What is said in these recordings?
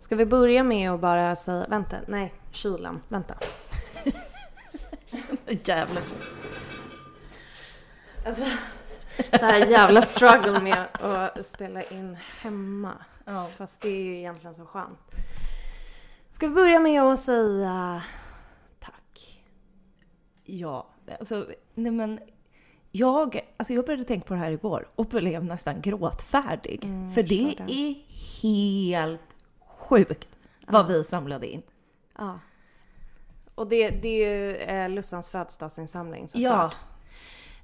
Ska vi börja med att bara säga, vänta, nej, kylen, vänta. Jävlar. Alltså, det här jävla struggle med att spela in hemma. Ja. Fast det är ju egentligen så skönt. Ska vi börja med att säga tack? Ja, alltså nej men jag, alltså jag började tänka på det här igår och blev nästan gråtfärdig. Mm, för det. är helt sjukt vad vi samlade in. Ja. Och det, det är ju eh, Lussans födelsedagsinsamling såklart.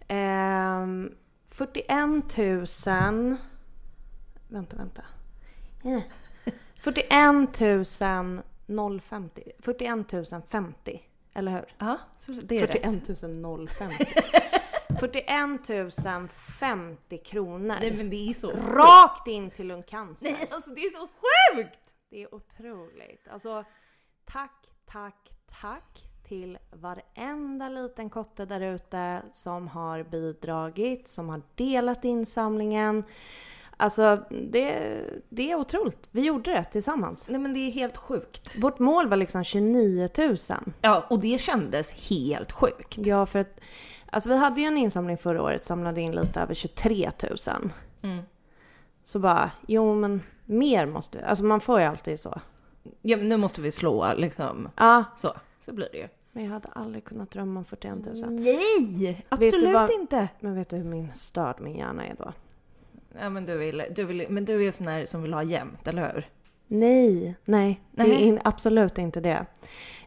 Ja. Ehm, 41 000... Vänta, vänta. Eh. 41 050. 41 050. Eller hur? Ja, så det är rätt. 41 050. 41 050 kronor. Nej men det är så Rakt in till lungcancer. Nej alltså det är så sjukt! Det är otroligt. Alltså, tack, tack, tack till varenda liten kotte där ute som har bidragit, som har delat insamlingen. Alltså, det, det är otroligt. Vi gjorde det tillsammans. Nej men det är helt sjukt. Vårt mål var liksom 29 000. Ja och det kändes helt sjukt. Ja, för att alltså vi hade ju en insamling förra året, samlade in lite över 23 000. Mm. Så bara, jo men mer måste Alltså man får ju alltid så. Ja nu måste vi slå liksom. Ja, Så, så blir det ju. men jag hade aldrig kunnat drömma om 41 000. Nej! Absolut vad- inte! Men vet du hur min störd min hjärna är då? Ja men du vill, du vill, men du är sån här som vill ha jämnt, eller hur? Nej, nej, det är Nej. in, absolut inte det.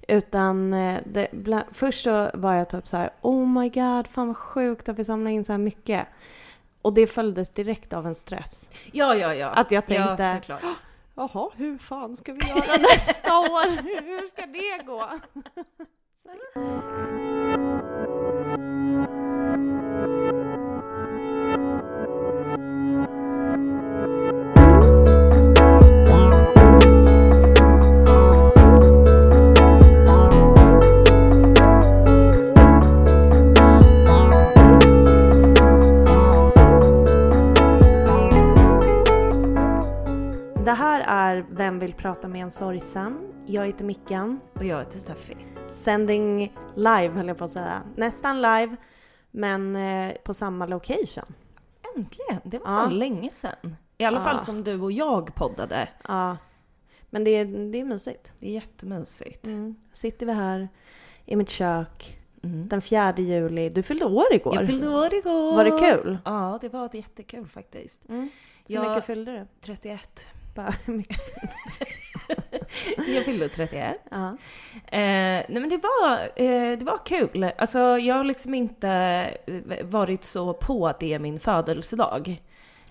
Utan eh, det, bla, först så var jag typ så här, oh my god, fan vad sjukt att vi samlar in så här mycket. Och det följdes direkt av en stress. Ja, ja, ja. Att jag Ja, tänkte, såklart. jaha, hur fan ska vi göra nästa år? Hur ska det gå? Det här är Vem vill prata med en sorgsen? Jag heter Mickan. Och jag heter Steffi. Sending live höll jag på att säga. Nästan live, men eh, på samma location. Äntligen! Det var Ja. fan länge sedan. I alla Ja. fall som du och jag poddade. Ja, men det är, det är mysigt. Det är jättemysigt. Mm. Sitter vi här i mitt kök Mm. den 4 juli. Du fyllde år igår. Jag fyllde år igår. Var det kul? Ja, det var jättekul faktiskt. Mm. Hur Jag- mycket fyllde du? 31. Bara, mycket? Jag fyllde 31. Ja. Eh, nej men det var, eh, det var kul. Alltså jag har liksom inte eh, varit så på att det är min födelsedag.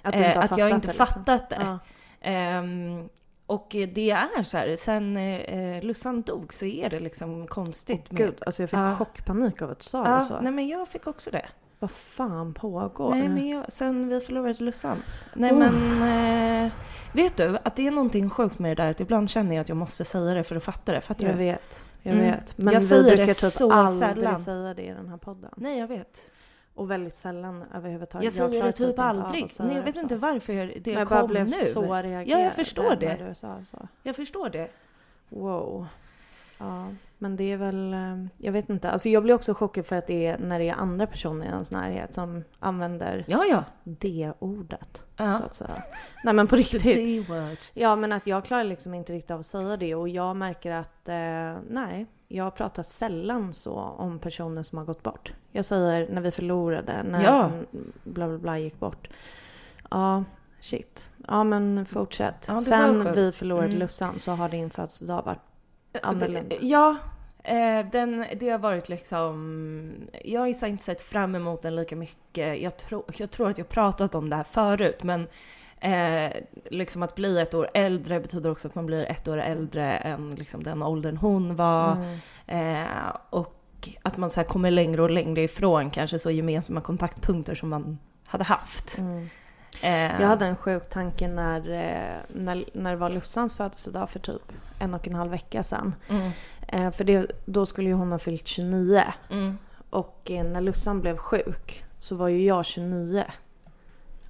Att du inte har Eh, att jag inte det, liksom. fattat det. Ja. Ehm, och det är så här, sen eh, Lussan dog så är det liksom konstigt. med- Gud, alltså jag fick Ja. chockpanik av att du sa det ja, så. nej men jag fick också det. Vad fan pågår? Nej men jag, sen vi förlorade Lussan. Nej Oh. men, eh, vet du att det är någonting sjukt med det där att ibland känner jag att jag måste säga det för att fatta det. Fattar Jag du? vet, jag Mm. vet. Men Jag vi säger det brukar typ så aldrig sällan. säga det i den här podden. Nej jag vet. Och väldigt sällan överhuvudtaget. Jag säger klarar det typ av aldrig. Nej, jag vet inte varför jag, det Men jag kom blev nu. så reagerad Ja, jag förstår det. du sa så. Jag förstår det. Wow. Ja, men det är väl, eh, jag vet inte. Alltså jag blir också chockad för att det är när det är andra personer i ens närhet som använder Ja, ja. det-ordet. Ja. Så att säga. Nej men på riktigt. D-word. Ja men att jag klarar liksom inte riktigt av att säga det och jag märker att eh, nej, jag pratar sällan så om personer som har gått bort. Jag säger när vi förlorade, när Ja. bla bla bla gick bort. Ja, shit. Ja men fortsätt. Ja, det Sen vi förlorade Mm. Lussan så har din födelsedag varit annorlunda. Ja, eh, den, det har varit liksom... Jag har inte sett fram emot den lika mycket. Jag, tro, jag tror att jag pratat om det här förut, men eh, liksom att bli ett år äldre betyder också att man blir ett år äldre än liksom den åldern hon var. Mm. Eh, och att man så kommer längre och längre ifrån kanske så gemensamma kontaktpunkter som man hade haft. Mm. Eh, Jag hade en sjuk tanke när, eh, när, när det var Lussans födelsedag för typ en och en halv vecka sedan. mm, Eh, för det, då skulle ju hon ha fyllt 29. mm. Och eh, när Lussan blev sjuk så var ju jag 29.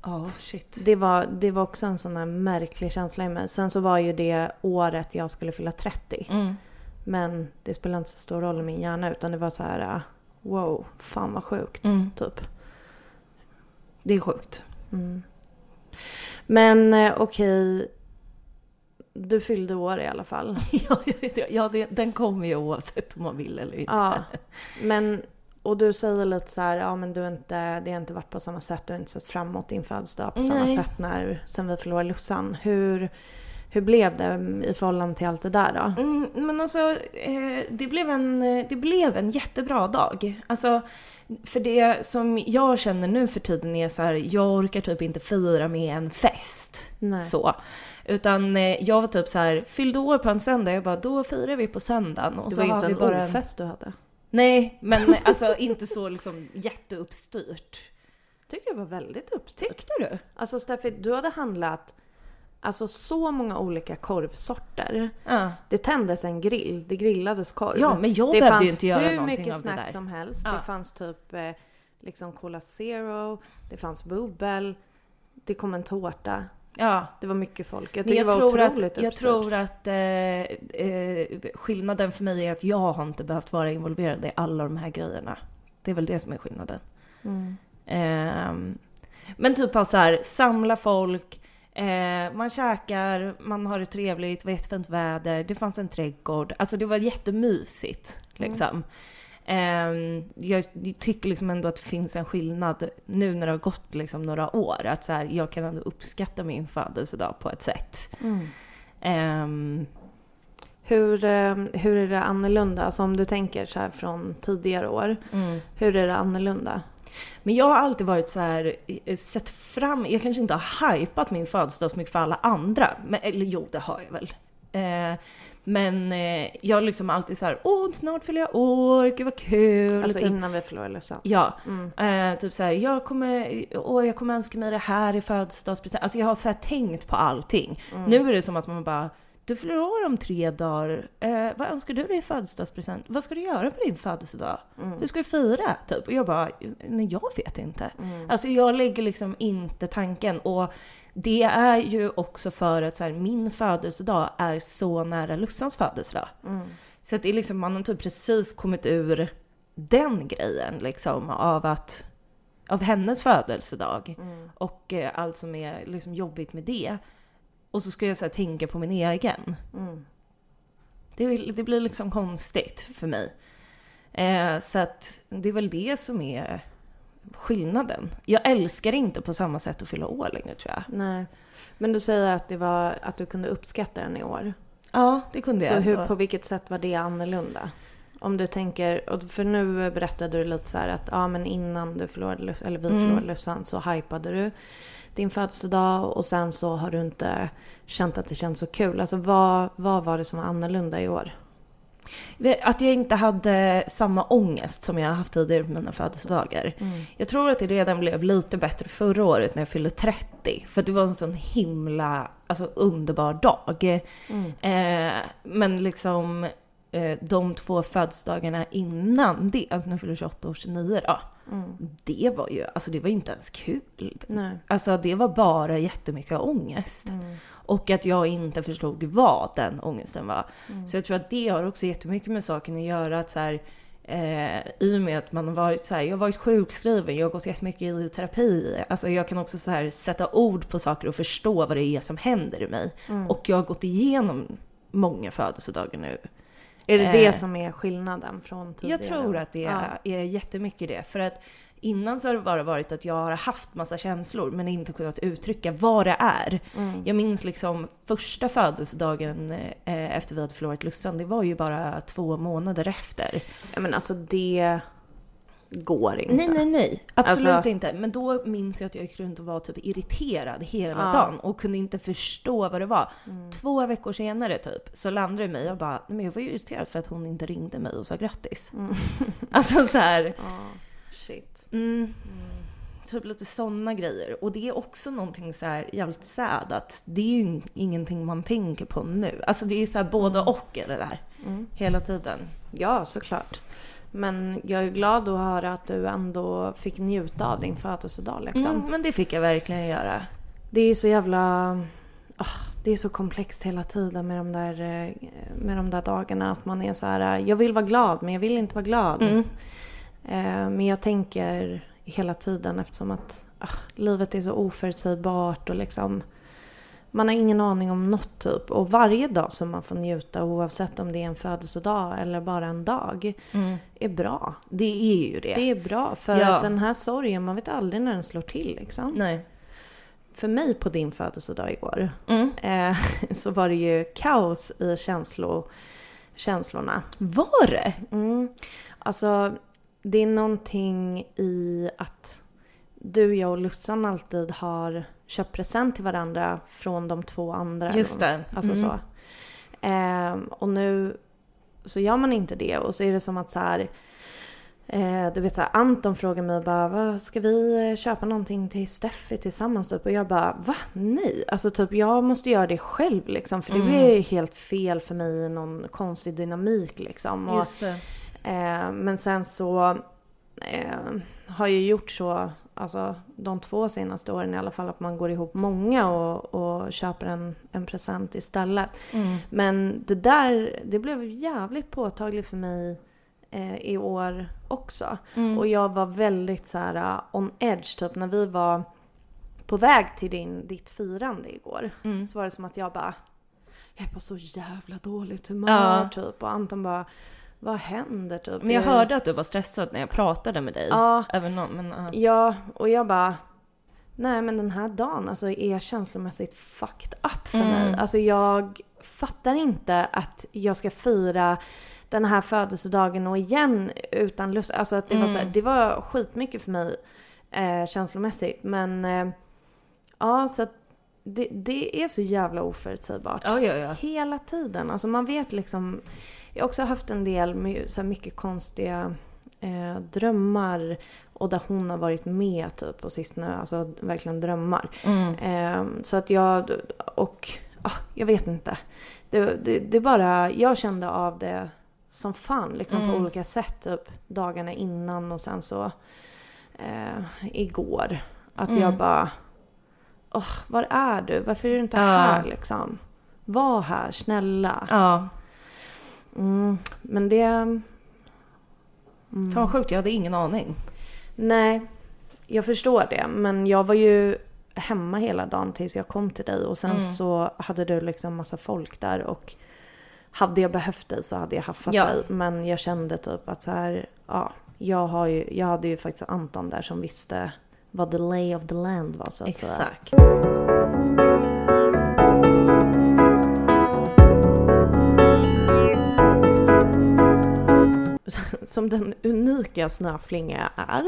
Ja, shit. Det var, det var också en sån här märklig känsla i mig. Sen så var ju det året jag skulle fylla 30. Mm. Men det spelade inte så stor roll i min hjärna utan det var så här, äh, wow, fan vad sjukt. Mm. Typ. Det är sjukt. Mm. Men eh, okej, du fyllde år i alla fall. ja, ja, ja det, den kommer ju oavsett om man vill eller inte. Ja, men och du säger lite så här, ja men du inte, det har inte varit på samma sätt, du har inte sett fram emot din födelsedag på samma Nej. sätt när, sen vi förlorade Lussan. Hur, hur blev det i förhållande till allt det där då? Mm, men alltså, eh, det, blev en, det blev en jättebra dag. Alltså, för det som jag känner nu för tiden är så här, jag orkar typ inte fira med en fest. Nej. Så. Utan eh, jag var typ så här, fyllde år på en söndag, jag bara då firar vi på söndagen. Och det så var har inte vi en bara en- ofest du hade. Nej, men alltså inte så liksom jätteuppstyrt. tycker det var väldigt uppstyrt. Tyckte du? Alltså Steffi, du hade handlat alltså så många olika korvsorter. Ja. Det tändes en grill, det grillades korv. Ja, men jag det behövde fanns ju inte göra hur någonting mycket av det snack där. som helst. Ja. Det fanns typ eh, liksom Cola Zero, det fanns bubbel, det kom en tårta. Ja. Det var mycket folk. Jag jag, det var tror att, otroligt jag uppstyrt. tror att eh, eh, skillnaden för mig är att jag har inte behövt vara involverad i alla de här grejerna. Det är väl det som är skillnaden. Mm. Ehm, men typ så här, samla folk, eh, man käkar, man har det trevligt, det var jättefint väder, det fanns en trädgård. Alltså det var jättemysigt liksom. Ehm, jag tycker liksom ändå att det finns en skillnad nu när det har gått liksom några år. Att så här, jag kan ändå uppskatta min födelsedag på ett sätt. Mm. Ehm, Hur, eh, hur är det annorlunda? Alltså om du tänker så här från tidigare år. mm. Hur är det annorlunda? Men jag har alltid varit så här, sett fram, jag kanske inte har hypat min födelsedag så mycket för alla andra. Men, eller jo, det har jag väl. Eh, men eh, jag har liksom alltid så här, åh snart fyller jag år, gud vad kul. Alltså typ. innan vi förlorade Lussan. Ja, Mm. eh, typ så här, jag kommer, åh, jag kommer önska mig det här i födelsedagspresent. Alltså jag har så här tänkt på allting. Mm. Nu är det som att man bara, du fyller år om tre dagar, eh, vad önskar du dig i födelsedagspresent? Vad ska du göra på din födelsedag? Mm. Hur ska du fira? Typ. Och jag bara, nej jag vet inte. Mm. Alltså jag lägger liksom inte tanken och det är ju också för att så här, min födelsedag är så nära Lussans födelsedag. Mm. Så att det är liksom, man har typ precis kommit ur den grejen liksom av att av hennes födelsedag Mm. och eh, allt som är liksom jobbigt med det. Och så ska jag så tänka på min egen. Mm. Det, det blir liksom konstigt för mig. Eh, så att det är väl det som är skillnaden. Jag älskar inte på samma sätt att fylla år längre tror jag. Nej. Men du säger att, det var, att du kunde uppskatta den i år. Ja, det kunde Så jag. hur, ändå. på vilket sätt var det annorlunda? Om du tänker, och för nu berättade du lite så här att ja men innan du förlorade eller vi Mm. förlorade Lussan så hypade du din födelsedag och sen så har du inte känt att det känns så kul. Alltså vad, vad var det som var annorlunda i år? Att jag inte hade samma ångest som jag haft tidigare på mina födelsedagar. Jag tror att det redan blev lite bättre förra året när jag fyllde 30. För det var en sån himla alltså, underbar dag. Mm. Eh, men liksom eh, de två födelsedagarna innan det, alltså när jag fyllde 28 och 29 då. Mm. Det var ju, alltså det var inte ens kul. Nej. Alltså det var bara jättemycket ångest. Mm. Och att jag inte förstod vad den ångesten var. Mm. Så jag tror att det har också jättemycket med saken att göra. Att så här, eh, I och med att man har varit så här, jag har varit sjukskriven, jag har gått jättemycket i terapi. Alltså jag kan också så här sätta ord på saker och förstå vad det är som händer i mig. Mm. Och jag har gått igenom många födelsedagar nu. Är det det eh, som är skillnaden från tidigare? Jag tror att det Ja. är, är jättemycket det. För att innan så har det bara varit att jag har haft massa känslor men inte kunnat uttrycka vad det är. Mm. Jag minns liksom första födelsedagen eh, efter vi hade förlorat Lussan, det var ju bara två månader efter. Ja, men alltså det går inte. Nej, nej, nej. Absolut Alltså- inte. Men då minns jag att jag gick runt och var typ irriterad hela Ja. dagen och kunde inte förstå vad det var. Mm. Två veckor senare typ så landade det mig jag bara, nej men jag var ju irriterad för att hon inte ringde mig och sa grattis. Mm. Alltså så här, Ja, shit. mm, typ lite sådana grejer. Och det är också någonting så här jävligt sad att det är ju ingenting man tänker på nu. Alltså det är så här både och är det där. Mm. Hela tiden. Ja, såklart. Men jag är glad att höra att du ändå fick njuta av din födelsedag liksom. Mm, men det fick jag verkligen göra. Det är så jävla... ah, det är så komplext hela tiden med de, där, eh, med de där dagarna. Att man är så här, jag vill vara glad men jag vill inte vara glad. Mm. Eh, Men jag tänker hela tiden eftersom att ah, livet är så oförutsägbart och liksom man har ingen aning om något typ. Och varje dag som man får njuta oavsett om det är en födelsedag eller bara en dag Mm. är bra. Det är ju det. Det är bra för Ja. att den här sorgen, man vet aldrig när den slår till liksom. Nej. För mig på din födelsedag igår Mm. eh, så var det ju kaos i känslo, känslorna. Var det? Mm. Alltså, det är någonting i att du, jag och Lussan alltid har köpt present till varandra från de två andra. Just det. Alltså Mm. så. Ehm, och nu så gör man inte det och så är det som att så här. Eh, du vet så här, Anton frågar mig bara, vad ska vi eh, köpa någonting till Steffi tillsammans typ? Och jag bara, va? Nej! Alltså typ jag måste göra det själv liksom. För det Mm. blir helt fel för mig i någon konstig dynamik liksom. Och, Just det. Eh, men sen så eh, har jag gjort så, alltså de två senaste åren i alla fall, att man går ihop många och, och köper en, en present istället. Mm. Men det där, det blev jävligt påtagligt för mig eh, i år också. Mm. Och jag var väldigt så här uh, on edge typ när vi var på väg till din, ditt firande igår. Mm. Så var det som att jag bara, jag är på så jävla dåligt humör Ja. typ. Och Anton bara, vad händer typ? Men jag hörde att du var stressad när jag pratade med dig. Ja, Även om, men, ja. ja, och jag bara, nej men den här dagen alltså är känslomässigt fucked up för Mm. mig. Alltså jag fattar inte att jag ska fira den här födelsedagen och igen utan lust. Alltså att det var så här, Mm. det var skitmycket för mig eh, känslomässigt. Men eh, ja, så att det, det är så jävla oförutsägbart. ja, ja, ja. Hela tiden. Alltså man vet liksom. Jag har också haft en del med så mycket konstiga eh, drömmar. Och där hon har varit med typ på sistone. Alltså verkligen drömmar. Mm. Eh, så att jag, och ah, jag vet inte. Det, det, det bara, jag kände av det som fan liksom på Mm. olika sätt. Typ dagarna innan och sen så eh, igår. Att jag Mm. bara, åh, var är du? Varför är du inte Ja. här liksom? Var här, snälla. Ja, Mm, men det... Mm, fan vad sjukt. Jag hade ingen aning. nej, jag förstår det. Men jag var ju hemma hela dagen tills jag kom till dig och sen Mm. så hade du liksom massa folk där och hade jag behövt dig så hade jag haffat Ja. dig. Men jag kände typ att så här, ja, jag, har ju, jag hade ju faktiskt Anton där som visste vad the lay of the land var så att säga. Exakt. som den unika snöflinga är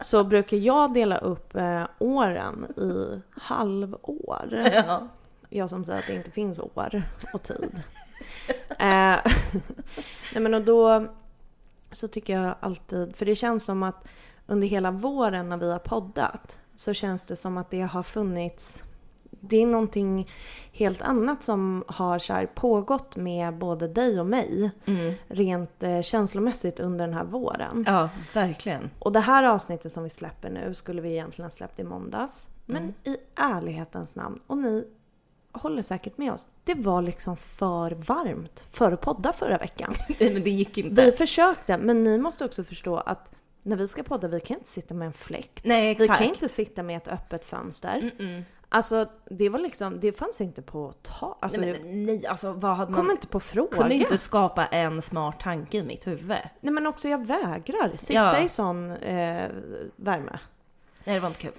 så brukar jag dela upp eh, åren i halvår. Ja. Jag som säger att det inte finns år och tid. eh, nej men och då så tycker jag alltid, för det känns som att under hela våren när vi har poddat så känns det som att det har funnits det är någonting helt annat som har så pågått med både dig och mig Mm. rent eh, känslomässigt under den här våren. ja, verkligen. Och det här avsnittet som vi släpper nu skulle vi egentligen ha släppt i måndags. Men Mm. i ärlighetens namn, och ni håller säkert med oss, det var liksom för varmt för att podda förra veckan. Nej, men det gick inte. Vi försökte, men ni måste också förstå att när vi ska podda, vi kan inte sitta med en fläkt. Nej, Vi exakt. kan inte sitta med ett öppet fönster. Mm-mm. Alltså det var liksom, det fanns inte på ta, alltså nej, men, nej, alltså vad hade kom man... inte på fråga. kunde inte skapa en smart tanke i mitt huvud. Nej men också jag vägrar sitta Ja. i sån eh, värme. Nej, det var inte kul.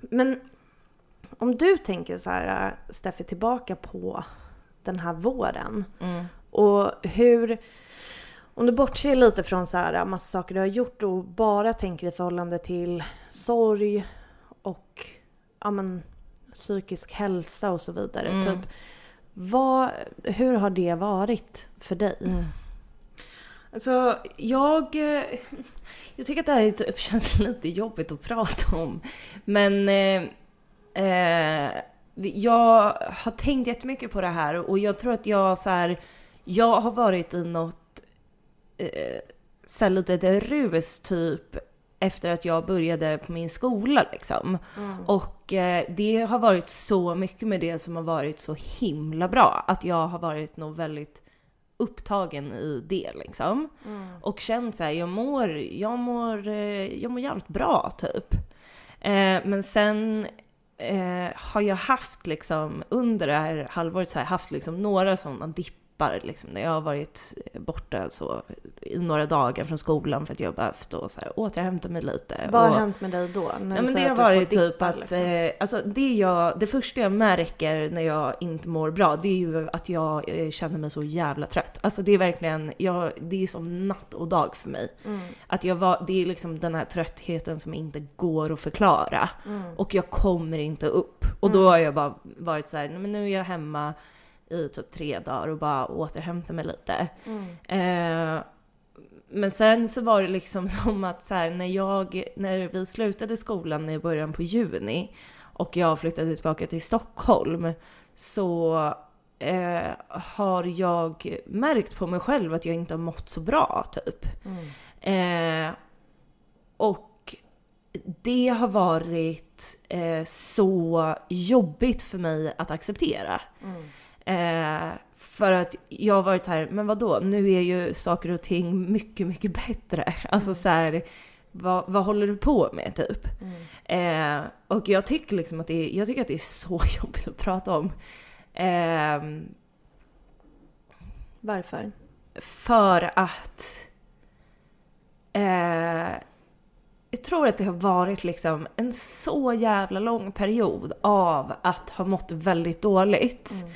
Men om du tänker så här, äh, Steffi, tillbaka på den här våren Mm. och hur... Om du bortser lite från så här, massa saker du har gjort och bara tänker i förhållande till sorg och ja, men, psykisk hälsa och så vidare. Mm. Typ, vad, hur har det varit för dig? Alltså, jag... eh, Jag tycker att det här typ känns lite jobbigt att prata om. Men... Eh, eh, jag har tänkt jättemycket på det här och jag tror att jag så här... Jag har varit i något eh, så här litet rus typ efter att jag började på min skola liksom. Mm. Och eh, det har varit så mycket med det som har varit så himla bra. Att jag har varit nog väldigt upptagen i det liksom. Mm. Och känt såhär, jag mår, jag mår, eh, jag mår jävligt bra typ. Eh, men sen eh, har jag haft liksom under det här halvåret så har jag haft liksom några sådana dippar liksom när jag har varit borta så i några dagar från skolan för att jag har behövt då så här, återhämta mig lite. Vad har och, hänt med dig då? När Ja, men det har varit typ dippar, att, liksom? eh, alltså det, jag, det första jag märker när jag inte mår bra, det är ju att jag eh, känner mig så jävla trött. Alltså det är verkligen, jag, det är som natt och dag för mig. Mm. Att jag var, det är liksom den här tröttheten som inte går att förklara. Mm. Och jag kommer inte upp. Och då har jag bara varit så här, "Nej, men nu är jag hemma i typ tre dagar och bara återhämtar mig lite. Mm. Eh, men sen så var det liksom som att så här, när, jag, när vi slutade skolan i början på juni och jag flyttade tillbaka till Stockholm så eh, har jag märkt på mig själv att jag inte har mått så bra typ. Mm. Eh, och det har varit eh, så jobbigt för mig att acceptera. Mm. Eh, för att jag har varit här, men vad då? nu är ju saker och ting mycket, mycket bättre. Alltså så här, vad, vad håller du på med typ? Mm. Eh, och jag tycker liksom att det är, jag tycker att det är så jobbigt att prata om. Eh, Varför? för att eh, jag tror att det har varit liksom en så jävla lång period av att ha mått väldigt dåligt. Mm.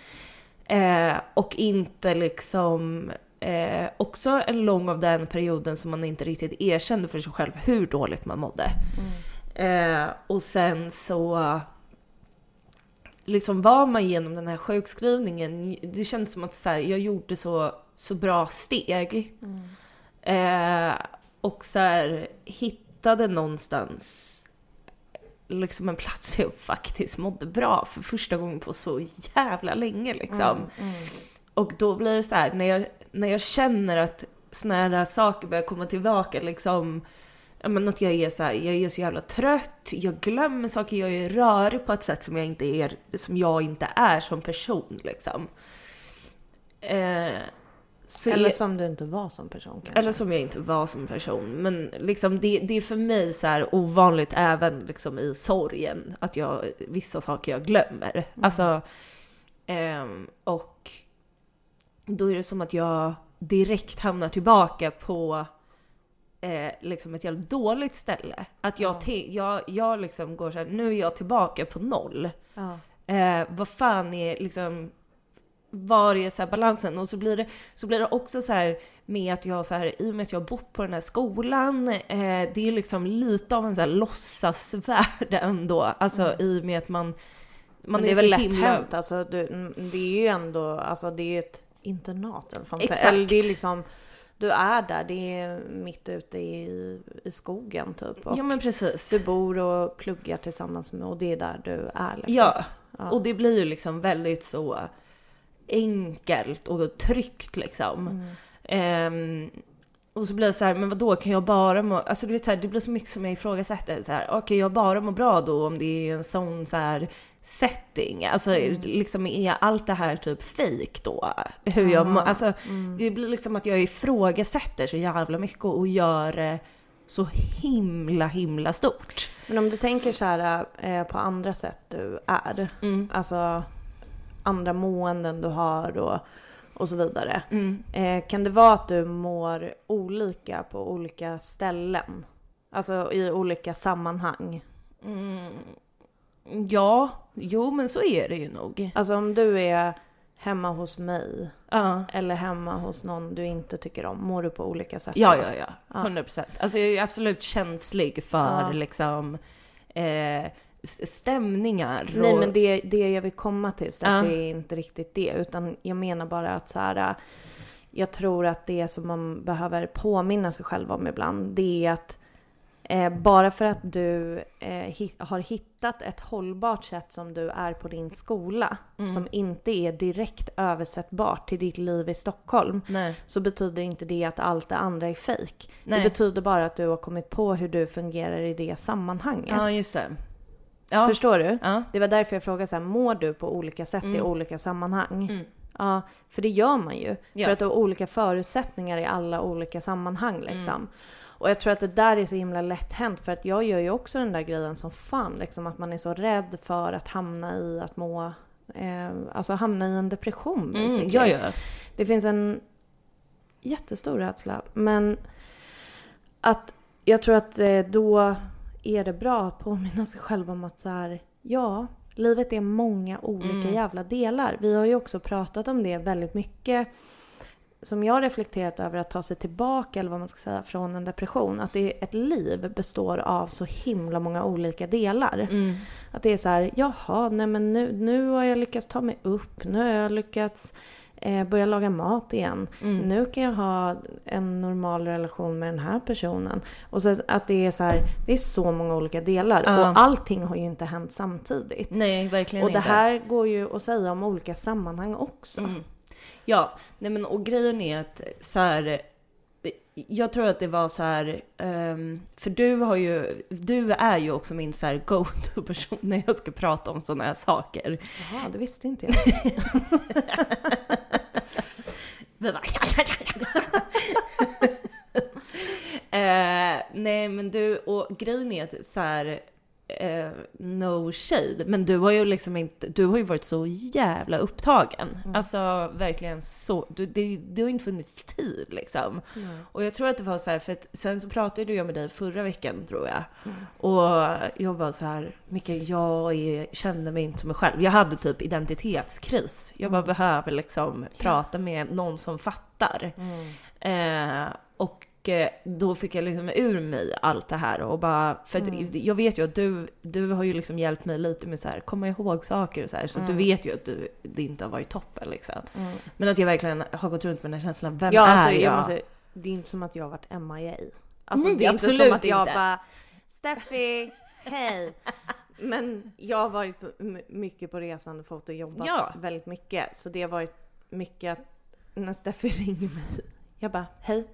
Eh, och inte liksom eh, också en lång av den perioden som man inte riktigt erkände för sig själv hur dåligt man mådde. Mm. Eh, och sen så liksom var man genom den här sjukskrivningen, det kändes som att så här, jag gjorde så, så bra steg. Mm. Eh, och så här, hittade någonstans liksom en plats jag faktiskt mådde bra för första gången på så jävla länge liksom. Mm. Mm. Och då blir det så här, när jag, när jag känner att såna här saker börjar komma tillbaka liksom, ja men att jag är så här, jag är så jävla trött, jag glömmer saker, jag är rörig på ett sätt som jag inte är, som jag inte är som person liksom. Eh, så Eller jag- som du inte var som person kanske? eller som jag inte var som person. Men liksom det, det är för mig så här ovanligt även liksom i sorgen att jag, vissa saker jag glömmer. Alltså, ehm, och då är det som att jag direkt hamnar tillbaka på eh, liksom ett jävligt dåligt ställe. Att jag, Ja. te- jag, jag liksom går så här, nu är jag tillbaka på noll. Ja. Eh, vad fan är liksom, var är så här balansen? Och så blir, det, så blir det också så här med att jag så här, i och med att jag har bott på den här skolan, eh, det är liksom lite av en så här låtsasvärld ändå. Alltså Mm. i och med att man, man Men det är väl lätt himla- hänt, alltså, du, det är ju ändå, alltså det är ju ett internat eller vad. Exakt. Eller det är liksom, du är där, det är mitt ute i, i skogen typ. Och Ja men precis. Du bor och pluggar tillsammans med, och det är där du är liksom. Ja, Ja. och det blir ju liksom väldigt så enkelt och tryggt liksom. Mm. Ehm, och så blir det så här, men vad då kan jag bara må... Alltså du vet så här, det blir så mycket som jag ifrågasätter. Så här, okej, jag bara må bra då om det är en sån så här setting? Alltså Mm. liksom är allt det här typ fake då? Hur jag må, Ja. alltså Mm. det blir liksom att jag ifrågasätter så jävla mycket och gör det så himla himla stort. Men om du tänker så här eh, på andra sätt du är, Mm. alltså andra måenden du har och, och så vidare. Mm. Eh, kan det vara att du mår olika på olika ställen? Alltså i olika sammanhang? Mm. Ja, jo men så är det ju nog. Alltså om du är hemma hos mig Ja. eller hemma hos någon du inte tycker om, mår du på olika sätt Ja, ja, ja. Ja. 100 procent. Alltså jag är absolut känslig för Ja. liksom eh, stämningar. Nej och- men det, det jag vill komma till Ja. är inte riktigt det. Utan jag menar bara att så här, jag tror att det som man behöver påminna sig själv om ibland, det är att Eh, bara för att du eh, hit, har hittat ett hållbart sätt som du är på din skola Mm. som inte är direkt översättbart till ditt liv i Stockholm Nej. så betyder inte det att allt det andra är fejk. Det Nej. betyder bara att du har kommit på hur du fungerar i det sammanhanget. Ja, just det. Ja. Förstår du? Ja. Det var därför jag frågade så här, mår du på olika sätt i Mm. olika sammanhang? Mm. Ja, för det gör man ju. Ja. För att du har olika förutsättningar i alla olika sammanhang liksom. Mm. Och jag tror att det där är så himla lätt hänt för att jag gör ju också den där grejen som fan liksom att man är så rädd för att hamna i att må, eh, alltså hamna i en depression Mm. Ja, ja. Det finns en jättestor rädsla men att jag tror att eh, då är det bra att påminna sig själv om att så här, ja, livet är många olika Mm. jävla delar. Vi har ju också pratat om det väldigt mycket som jag har reflekterat över att ta sig tillbaka, eller vad man ska säga, från en depression. Att det är ett liv består av så himla många olika delar. Mm. Att det är så här, jaha, nej men nu, nu har jag lyckats ta mig upp, nu har jag lyckats eh, börja laga mat igen. Mm. Nu kan jag ha en normal relation med den här personen. Och så att det är så här, det är så många olika delar. Ja. Och allting har ju inte hänt samtidigt. Nej, verkligen Och det inte. här går ju att säga om olika sammanhang också. Mm. Ja, nej men och grejen är att så här. Jag tror att det var så här, ehm, för du har ju, du är ju också min så här go-to-person när jag ska prata om sådana här saker. Jaha, det visste inte jag. Vi bara, eh, nej men du, och grejen är att så här, eh, no shade, men du har ju liksom inte, du har ju varit så jävla upptagen. Mm. Alltså verkligen så, du, det, det har inte funnits tid liksom. Och jag tror att det var så här, för att sen så pratade jag med dig förra veckan tror jag. Mm. Och jag var så här, Micke, jag är, kände mig inte som mig själv. Jag hade typ identitetskris. Jag bara Mm. behöver liksom prata med någon som fattar. Mm. Eh, och eh, då fick jag liksom ur mig allt det här och bara, för Mm. jag vet ju att du, du har ju liksom hjälpt mig lite med så här, komma ihåg saker och så här, så att du Mm. vet ju att du, det inte har varit toppen liksom. Mm. Men att jag verkligen har gått runt med den här känslan, vem Ja, är alltså, jag? jag måste, det är inte som att jag har varit MIA. Alltså, Nej, det är inte absolut som att jag inte. bara Steffi, hej! Men jag har varit mycket på resande fot och jobbat Ja. väldigt mycket. Så det har varit mycket att när Steffi ringer mig, jag bara hej.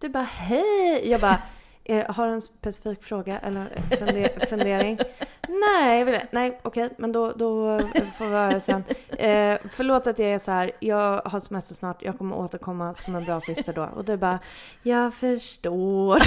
Du bara hej! Jag bara är, har du en specifik fråga eller funder, fundering? Nej, nej okej, men då, då får vi höra sen. Eh, förlåt att jag är så här. jag har semester snart, jag kommer återkomma som en bra syster då. Och du bara, jag förstår.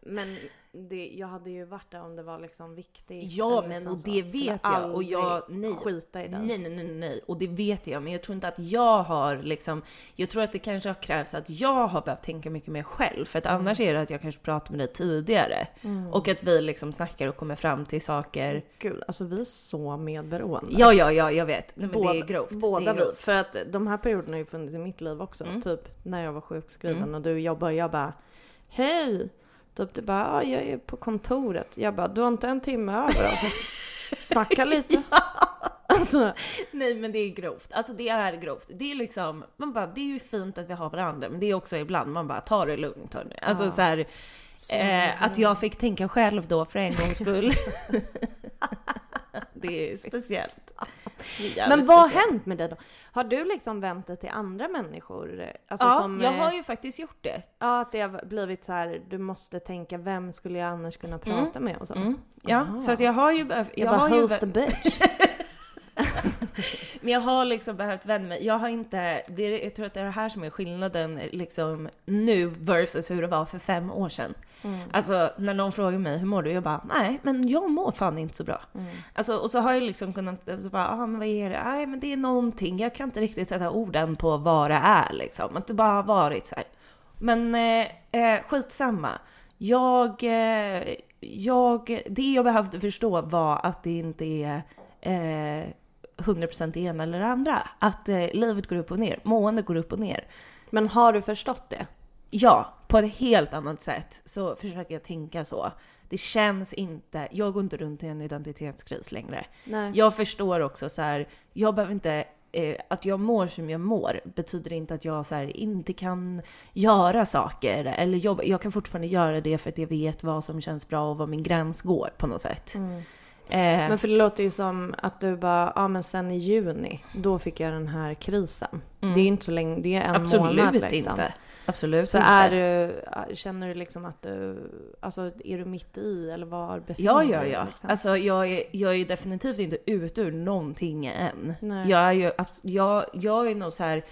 Men det, jag hade ju varit där om det var liksom viktigt. Ja, men liksom och så. det skulle vet jag och jag, nej. skita i det. Nej, nej, nej, nej, och det vet jag, men jag tror inte att jag har liksom, jag tror att det kanske har krävts att jag har behövt tänka mycket mer själv, för att annars är det att jag kanske pratar med dig tidigare Mm. och att vi liksom snackar och kommer fram till saker. Gud, alltså vi är så medberoende. Ja, ja, ja, jag vet. Nej, båda, det är grovt. Båda är vi. grovt. För att de här perioderna har ju funnits i mitt liv också. Mm. Typ när jag var sjukskriven Mm. och du jobbar. Jag bara, hej! Typ du bara, ja, jag är på kontoret. Jag bara, du har inte en timme över? Snacka lite. Alltså, Nej, men det är grovt. Alltså det är grovt. Det är liksom, man bara, det är ju fint att vi har varandra, men det är också ibland man bara, ta det lugnt hörni. Alltså Ja. så här, så Eh, att jag fick tänka själv då för en gångs skull. det är speciellt. Men vad har hänt med dig då? Har du liksom vänt dig till andra människor? Alltså Ja, som, jag eh, har ju faktiskt gjort det. Ja, att det har blivit så här, du måste tänka vem skulle jag annars kunna prata med och så. Mm. Ja, Aha. så att jag har ju. Jag, Jag bara, har ju the be- bitch? men jag har liksom behövt vända mig. Jag har inte... Det är, jag tror att det är det här som är skillnaden liksom nu versus hur det var för fem år sedan. Mm. Alltså när någon frågar mig hur mår du? Jag bara nej, men jag mår fan inte så bra. Mm. Alltså, och så har jag liksom kunnat, så bara, ah, men vad är det? Nej, men det är någonting. Jag kan inte riktigt sätta orden på vad det är liksom. Att det bara har varit så här. Men eh, eh, skitsamma. Jag, eh, jag, det jag behövde förstå var att det inte är eh, 100% det ena eller det andra. Att eh, livet går upp och ner, måendet går upp och ner. Men har du förstått det? Ja, på ett helt annat sätt så försöker jag tänka så. Det känns inte, jag går inte runt i en identitetskris längre. Nej. Jag förstår också så här, jag behöver inte eh, att jag mår som jag mår betyder inte att jag så här, inte kan göra saker eller jobba. Jag kan fortfarande göra det för att jag vet vad som känns bra och var min gräns går på något sätt. Mm. Eh, Men för det låter ju som att du bara, ja men sen i juni, då fick jag den här krisen. mm. Det är ju inte så länge, det är en Absolut månad liksom. inte. Absolut Så inte. är du, känner du liksom att du, alltså är du mitt i eller var befinner Ja, du ja, dig? ja. Liksom? Alltså jag är, jag är definitivt inte ute ur någonting än. Nej. Jag är ju, jag, jag är nog så här,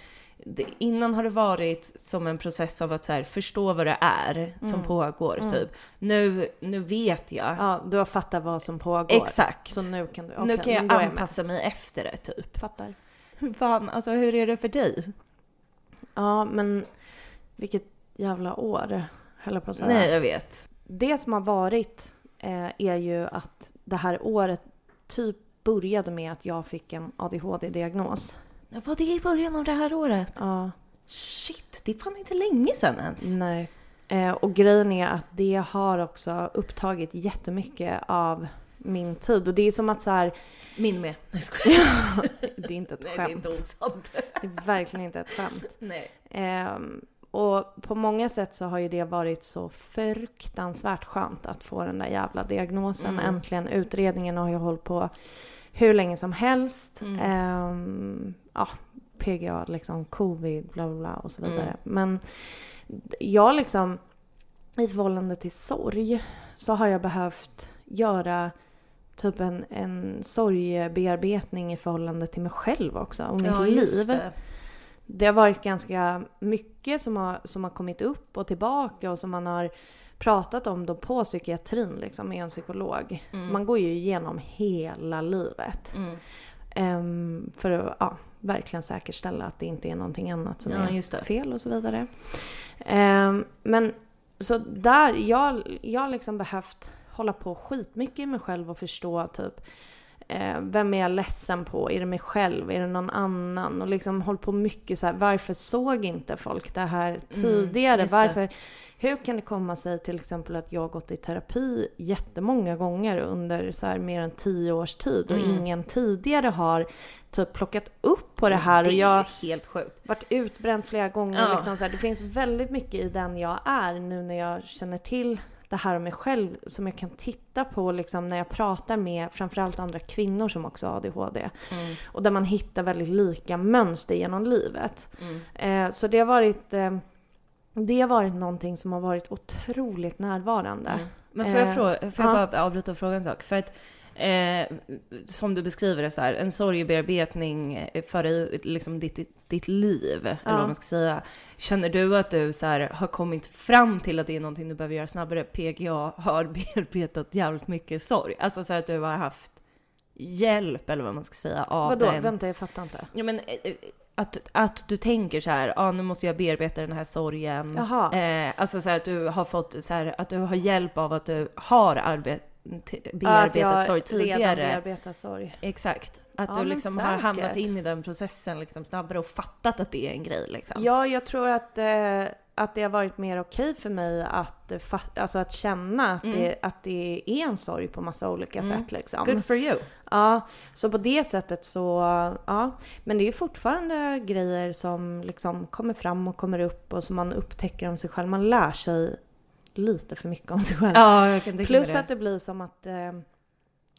det, innan har det varit som en process av att så här, förstå vad det är som Mm. pågår Mm. typ. Nu, nu vet jag. Ja, du har fattat vad som pågår. Exakt. Så nu kan du, nu okej, kan jag anpassa mig efter det typ. Fattar. Fan, alltså hur är det för dig? Ja, men vilket jävla år, höll jag på att säga. Nej, jag vet. Det som har varit eh, är ju att det här året typ började med att jag fick en ADHD-diagnos. Var det i början av det här året? Ja, Shit, det är fan inte länge sedan ens. nej. Eh, och grejen är att det har också upptagit jättemycket av min tid. Och det är som att så här, Min med. Nej, skojar. det är inte ett Nej, det är skämt. inte osant. Det är verkligen inte ett skämt. Nej. Ehm, och på många sätt så har ju det varit så fruktansvärt skönt att få den där jävla diagnosen. Mm. Äntligen. Utredningen har ju hållit på hur länge som helst. Mm. Ehm, ja, PGA, liksom covid, bla bla bla och så vidare. Mm. Men jag liksom, i förhållande till sorg, så har jag behövt göra typ en, en sorgebearbetning i förhållande till mig själv också och mitt Ja, liv. det. Det har varit ganska mycket som har, som har kommit upp och tillbaka och som man har pratat om då på psykiatrin liksom med en psykolog. Mm. Man går ju igenom hela livet. Mm. Ehm, för att ja, verkligen säkerställa att det inte är någonting annat som Ja, är fel och så vidare. Ehm, men så där, jag, har liksom behövt hålla på skitmycket i mig själv och förstå typ eh, vem är jag ledsen på? Är det mig själv? Är det någon annan? Och liksom håll på mycket så här, varför såg inte folk det här tidigare? Mm, just det. varför, hur kan det komma sig till exempel att jag har gått i terapi jättemånga gånger under så här mer än tio års tid och Mm. ingen tidigare har typ plockat upp på det här och Det jag är helt sjukt. varit utbränd flera gånger. Ja. Liksom så här, det finns väldigt mycket i den jag är nu när jag känner till det här om mig själv som jag kan titta på liksom, när jag pratar med framförallt andra kvinnor som också har ADHD. Mm. Och där man hittar väldigt lika mönster genom livet. Mm. Eh, så det har varit eh, det har varit någonting som har varit otroligt närvarande. Mm. Men får jag, Eh, fråga, får jag ja. bara avbryta och fråga en sak? För att eh, som du beskriver det så här, en sorgebearbetning för i, liksom ditt, ditt liv, eller Ja. vad man ska säga. Känner du att du så här, har kommit fram till att det är någonting du behöver göra snabbare? PGA har bearbetat jävligt mycket sorg. Alltså så här att du har haft hjälp, eller vad man ska säga, av Vadå? den. Vänta, jag fattar inte. Ja, men, eh, eh, att, att du tänker så här, ah, nu måste jag bearbeta den här sorgen. Eh, alltså så här, att du har fått så här, att du har hjälp av att du har arbet, t- att bearbetat sorg redan tidigare. bearbetar sorg. Exakt. Att Ja, du liksom har hamnat in i den processen liksom snabbare och fattat att det är en grej liksom. Ja, jag tror att, eh, att det har varit mer okej för mig att, alltså att känna att, Mm. det, att det är en sorg på massa olika Mm. sätt. Liksom. Good for you. Ja, så på det sättet så, ja. Men det är ju fortfarande grejer som liksom kommer fram och kommer upp och som man upptäcker om sig själv. Man lär sig lite för mycket om sig själv. Ja, jag kan Plus det. att det blir som att eh,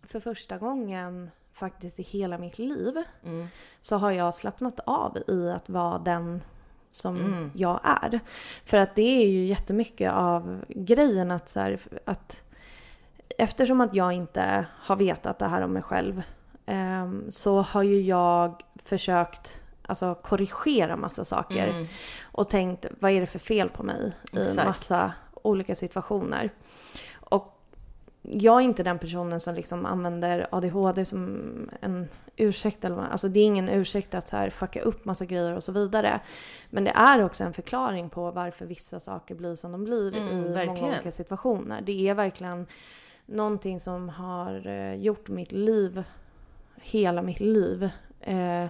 för första gången faktiskt i hela mitt liv Mm. så har jag slappnat av i att vara den som Mm. jag är. För att det är ju jättemycket av grejen att, så här, att eftersom att jag inte har vetat det här om mig själv ehm, så har ju jag försökt alltså, korrigera massa saker Mm. och tänkt vad är det för fel på mig i Exakt. massa olika situationer. Och jag är inte den personen som liksom använder ADHD som en ursäkt. Eller vad, alltså det är ingen ursäkt att så här fucka upp massa grejer och så vidare. Men det är också en förklaring på varför vissa saker blir som de blir Mm, i många verkligen. olika situationer. Det är verkligen någonting som har eh, gjort mitt liv, hela mitt liv, eh,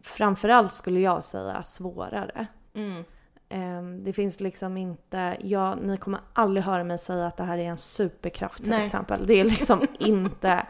framförallt skulle jag säga svårare. Mm. Ehm, Det finns liksom inte, ja, ni kommer aldrig höra mig säga att det här är en superkraft till Nej. exempel. Det är liksom inte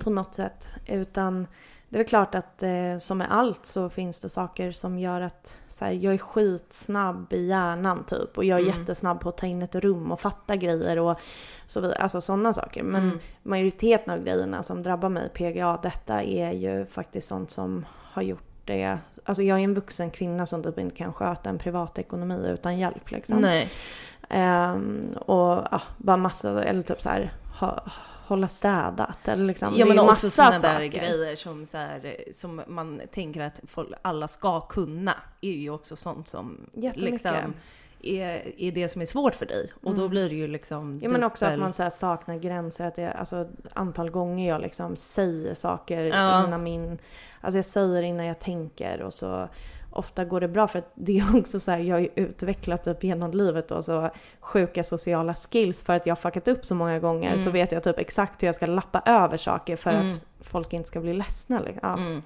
på något sätt. Utan det är väl klart att eh, som med allt så finns det saker som gör att så här, jag är skitsnabb i hjärnan typ och jag är Mm. jättesnabb på att ta in ett rum och fatta grejer och så vidare. Alltså sådana saker. Men Mm. majoriteten av grejerna som drabbar mig PGA, detta är ju faktiskt sånt som har gjort det. Alltså jag är en vuxen kvinna som typ inte kan sköta en privatekonomi utan hjälp liksom. Nej. Ehm, och ja, bara massa, eller typ så här, ha, hålla städat eller liksom. Ja det är men också sådana där grejer som, så här, som man tänker att folk, alla ska kunna är ju också sånt som liksom är, är det som är svårt för dig. Och då Mm. blir det ju liksom Ja men också att man så saknar gränser, att det, alltså antal gånger jag liksom säger saker Ja. innan min, alltså jag säger innan jag tänker och så ofta går det bra för att det är också så här, jag har ju utvecklat upp genom livet och så sjuka sociala skills för att jag har fuckat upp så många gånger så Mm. vet jag typ exakt hur jag ska lappa över saker för Mm. att folk inte ska bli ledsna. Liksom. Ja. Mm.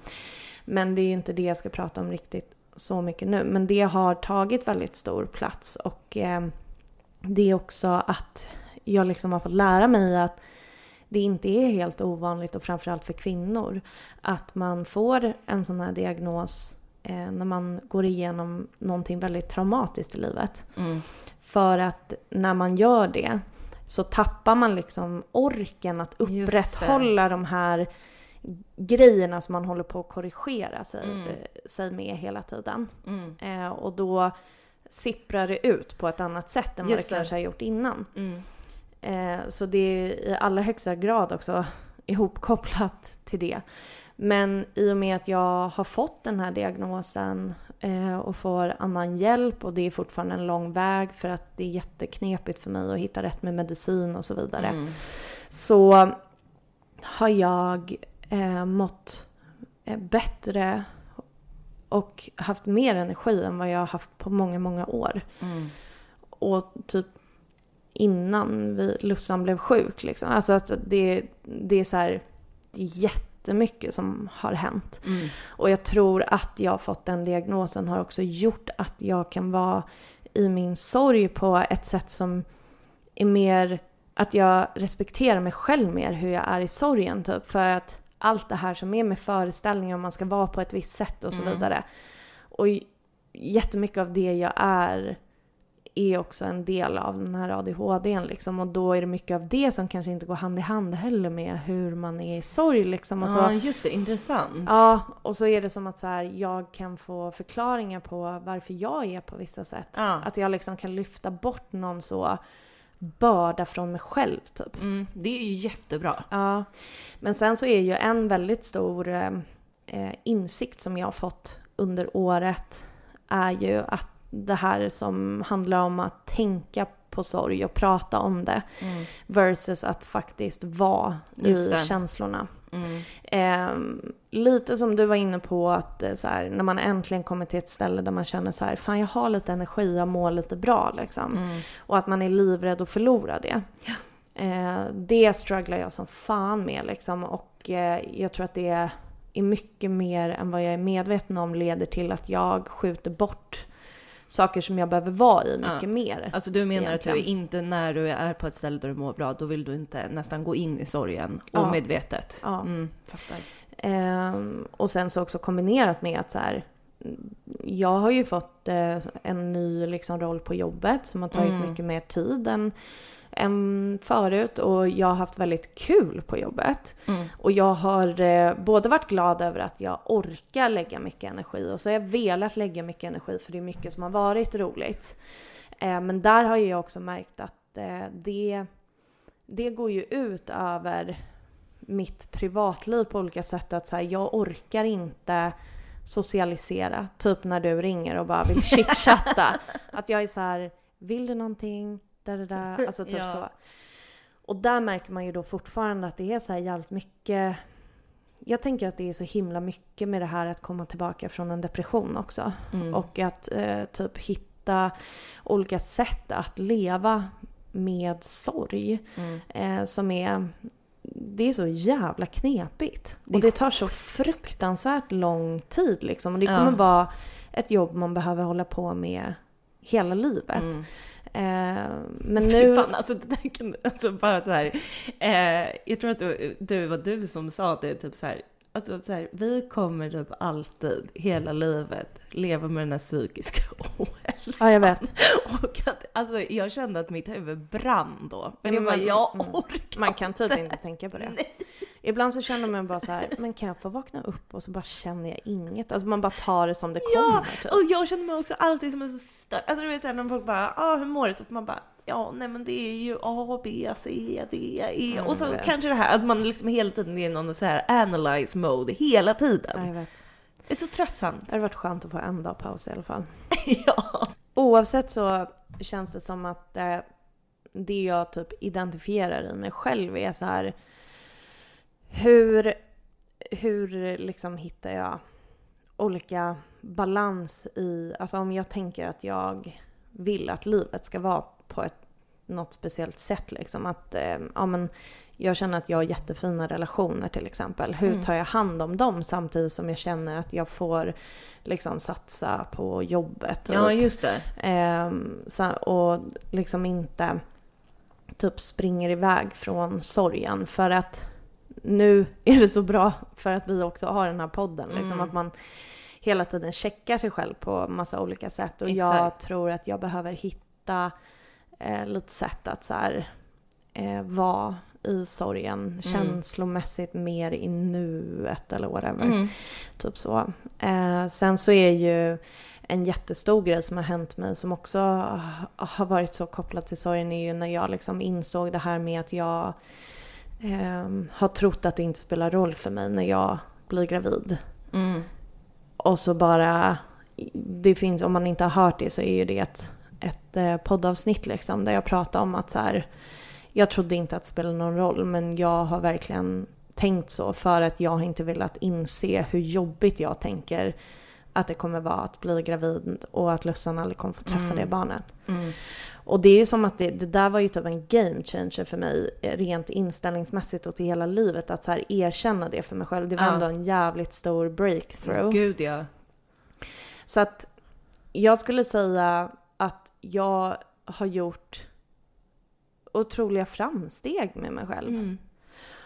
Men det är ju inte det jag ska prata om riktigt så mycket nu. Men det har tagit väldigt stor plats och eh, det är också att jag liksom har fått lära mig att det inte är helt ovanligt och framförallt för kvinnor att man får en sån här diagnos eh, när man går igenom någonting väldigt traumatiskt i livet. Mm. För att när man gör det så tappar man liksom orken att upprätthålla de här grejerna som man håller på att korrigera sig, Mm. eh, sig med hela tiden. Mm. Eh, och då sipprar det ut på ett annat sätt än vad det. kanske har gjort innan. Mm. Eh, så det är i allra högsta grad också ihopkopplat till det. Men i och med att jag har fått den här diagnosen eh, och får annan hjälp och det är fortfarande en lång väg för att det är jätteknepigt för mig att hitta rätt med medicin och så vidare. Mm. Så har jag eh, mått eh, bättre och haft mer energi än vad jag har haft på många, många år. Mm. Och typ innan vi, Lussan blev sjuk liksom. Alltså att det, det är så här, det är jättemycket som har hänt. Mm. Och jag tror att jag fått den diagnosen har också gjort att jag kan vara i min sorg på ett sätt som är mer att jag respekterar mig själv mer hur jag är i sorgen typ. För att allt det här som är med föreställningar om man ska vara på ett visst sätt och så Mm. vidare. Och jättemycket av det jag är är också en del av den här ADHDn liksom. Och då är det mycket av det som kanske inte går hand i hand heller med hur man är i sorg liksom. Och så, Ja just det, intressant. Ja, och så är det som att så här, jag kan få förklaringar på varför jag är på vissa sätt. Ja. Att jag liksom kan lyfta bort någon så börda från mig själv typ. Mm. Det är ju jättebra. Ja, men sen så är ju en väldigt stor eh, eh, insikt som jag har fått under året är ju att det här som handlar om att tänka på sorg och prata om det Mm. versus att faktiskt vara i känslorna. Mm. Eh, lite som du var inne på att eh, så här, när man äntligen kommer till ett ställe där man känner så här, fan jag har lite energi, jag mår lite bra liksom. Mm. Och att man är livrädd att förlora det. Eh, det strugglar jag som fan med liksom. Och eh, jag tror att det är mycket mer än vad jag är medveten om leder till att jag skjuter bort saker som jag behöver vara i mycket Ja. mer. Alltså du menar att du Egentligen. inte när du är på ett ställe där du mår bra, då vill du inte nästan gå in i sorgen Ja. omedvetet? Ja. Mm, fattar. Ehm, och sen så också kombinerat med att så här, jag har ju fått eh, en ny liksom, roll på jobbet som har tagit Mm. mycket mer tid än, än förut och jag har haft väldigt kul på jobbet. Mm. Och jag har eh, både varit glad över att jag orkar lägga mycket energi och så har jag velat lägga mycket energi för det är mycket som har varit roligt. Eh, men där har jag också märkt att eh, det, det går ju ut över mitt privatliv på olika sätt. Att så här, jag orkar inte socialisera. Typ när du ringer och bara vill chitchatta. att jag är så här, vill du någonting? Da, da, da. Alltså typ Ja. så. Och där märker man ju då fortfarande att det är så här jävligt mycket jag tänker att det är så himla mycket med det här att komma tillbaka från en depression också. Mm. Och att eh, typ hitta olika sätt att leva med sorg. Mm. Eh, som är... Det är så jävla knepigt. Det och det tar så fruktansvärt lång tid liksom. Och det kommer Ja. vara ett jobb man behöver hålla på med hela livet. Mm. Eh, men nu... Fan, alltså, det där kan, alltså bara så här. Eh, jag tror att det, det var du som sa det, typ så här. Alltså så här, vi kommer typ alltid, hela livet, leva med den här psykiska ohälsan. Ja, jag vet. Och att, alltså jag kände att mitt huvud brann då. Men Ja, men- jag mm. orkar Man kan typ inte tänka på det. Nej. Ibland så känner man bara så här, men kan jag få vakna upp och så bara känner jag inget? Alltså man bara tar det som det Ja, kommer. Typ. och jag känner mig också alltid som en så stö... Alltså du vet såhär när folk bara ah, hur mår du? Typ man bara ja nej men det är ju A, B, C, D, E. Mm, och så kanske det här att man liksom hela tiden är i någon så här analyze mode hela tiden. Ja, jag vet. Det är så tröttsamt. Det hade varit skönt att få en dag paus i alla fall. ja. Oavsett så känns det som att eh, det jag typ identifierar i mig själv är så här hur, hur liksom hittar jag olika balans i, alltså om jag tänker att jag vill att livet ska vara på ett, något speciellt sätt liksom att, eh, ja men jag känner att jag har jättefina relationer till exempel. Hur Mm. tar jag hand om dem samtidigt som jag känner att jag får liksom satsa på jobbet? ja, typ. just det. Ehm, så, och liksom inte typ springer iväg från sorgen för att nu är det så bra för att vi också har den här podden. Liksom, Mm. att man hela tiden checkar sig själv på massa olika sätt. Och jag Exakt. tror att jag behöver hitta eh, lite sätt att så här, eh, vara i sorgen känslomässigt mer i nuet eller whatever. Mm. Typ så. Eh, sen så är ju en jättestor grej som har hänt mig som också ha- har varit så kopplat till sorgen är ju när jag liksom insåg det här med att jag ehm, har trott att det inte spelar roll för mig när jag blir gravid. Mm. Och så bara, det finns, om man inte har hört det så är ju det ett, ett eh, poddavsnitt liksom där jag pratar om att så här, jag trodde inte att det spelade någon roll men jag har verkligen tänkt så för att jag har inte velat inse hur jobbigt jag tänker att det kommer vara att bli gravid och att Lussan aldrig kommer få träffa Mm. det barnet. Mm. Och det är ju som att det, det där var ju typ en game changer för mig eh, rent inställningsmässigt och till hela livet att så här erkänna det för mig själv. Det var Ja. ändå en jävligt stor breakthrough. Gud ja. Så att jag skulle säga jag har gjort otroliga framsteg med mig själv. Mm.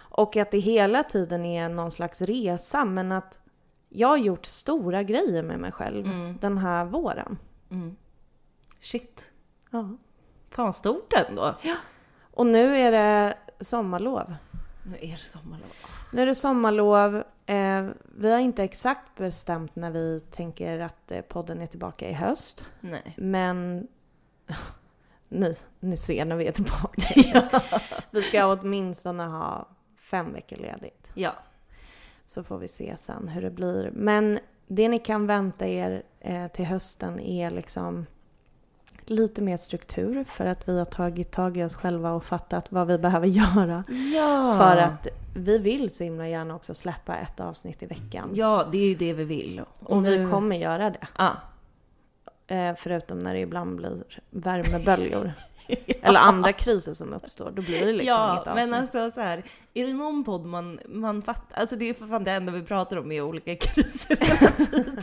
Och att det hela tiden är någon slags resa men att jag har gjort stora grejer med mig själv Mm. den här våren. Mm. Shit. Ja. Fan stort ändå. Och nu är det sommarlov. Nu är det sommarlov. Nu är det sommarlov. Eh, vi har inte exakt bestämt när vi tänker att eh, podden är tillbaka i höst. Nej. Men ni, ni ser när vi är tillbaka. Vi ska åtminstone ha fem veckor ledigt. Ja. Så får vi se sen hur det blir. Men det ni kan vänta er eh, till hösten är liksom lite mer struktur för att vi har tagit tag i oss själva och fattat vad vi behöver göra. Ja. För att vi vill så himla gärna också släppa ett avsnitt i veckan. Ja, det är ju det vi vill. och nu- vi kommer göra det. Ja. Eh, förutom när det ibland blir värmeböljor. Eller andra kriser som uppstår. Då blir det liksom ja, inget avsnitt. men alltså så här, är det någon podd man, man fattar, alltså det är för fan det enda vi pratar om är olika kriser hela tiden.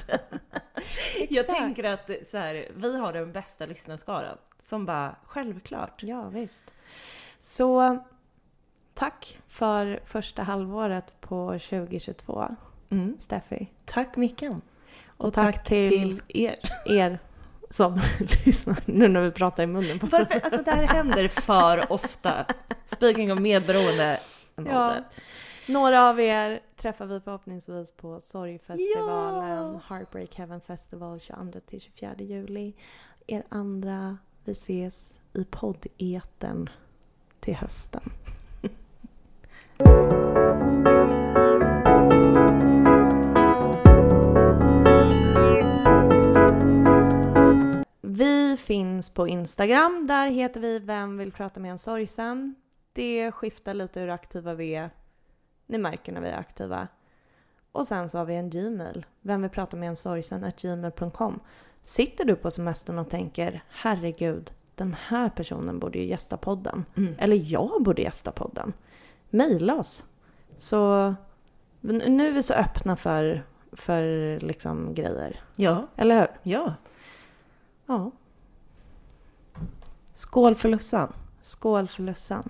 Jag tänker att så här, vi har den bästa lyssnarskaran som bara, självklart. Ja, visst. Så tack för första halvåret på 2022, Mm. Steffi. Tack Mickan. Och, tack, till, till er. er som lyssnar nu när vi pratar i munnen på Varför, alltså det här händer för ofta. Speaking of medberoende. Ja. Några av er träffar vi förhoppningsvis på Sorgfestivalen, Heartbreak Heaven Festival 22-24 juli. Er andra, vi ses i poddeten till hösten. Vi finns på Instagram. Där heter vi Vem vill prata med en sorgsen? Det skiftar lite hur aktiva vi är. Ni märker när vi är aktiva. Och sen så har vi en Gmail. Vem vill prata med en sorgsen? gmail.com. Sitter du på semestern och tänker herregud, den här personen borde ju gästa podden. Mm. Eller jag borde gästa podden. Maila oss. Så nu är vi så öppna för, för liksom grejer. Ja, Eller hur? ja. Ja. Skål för Lussan. Skål för Lussan.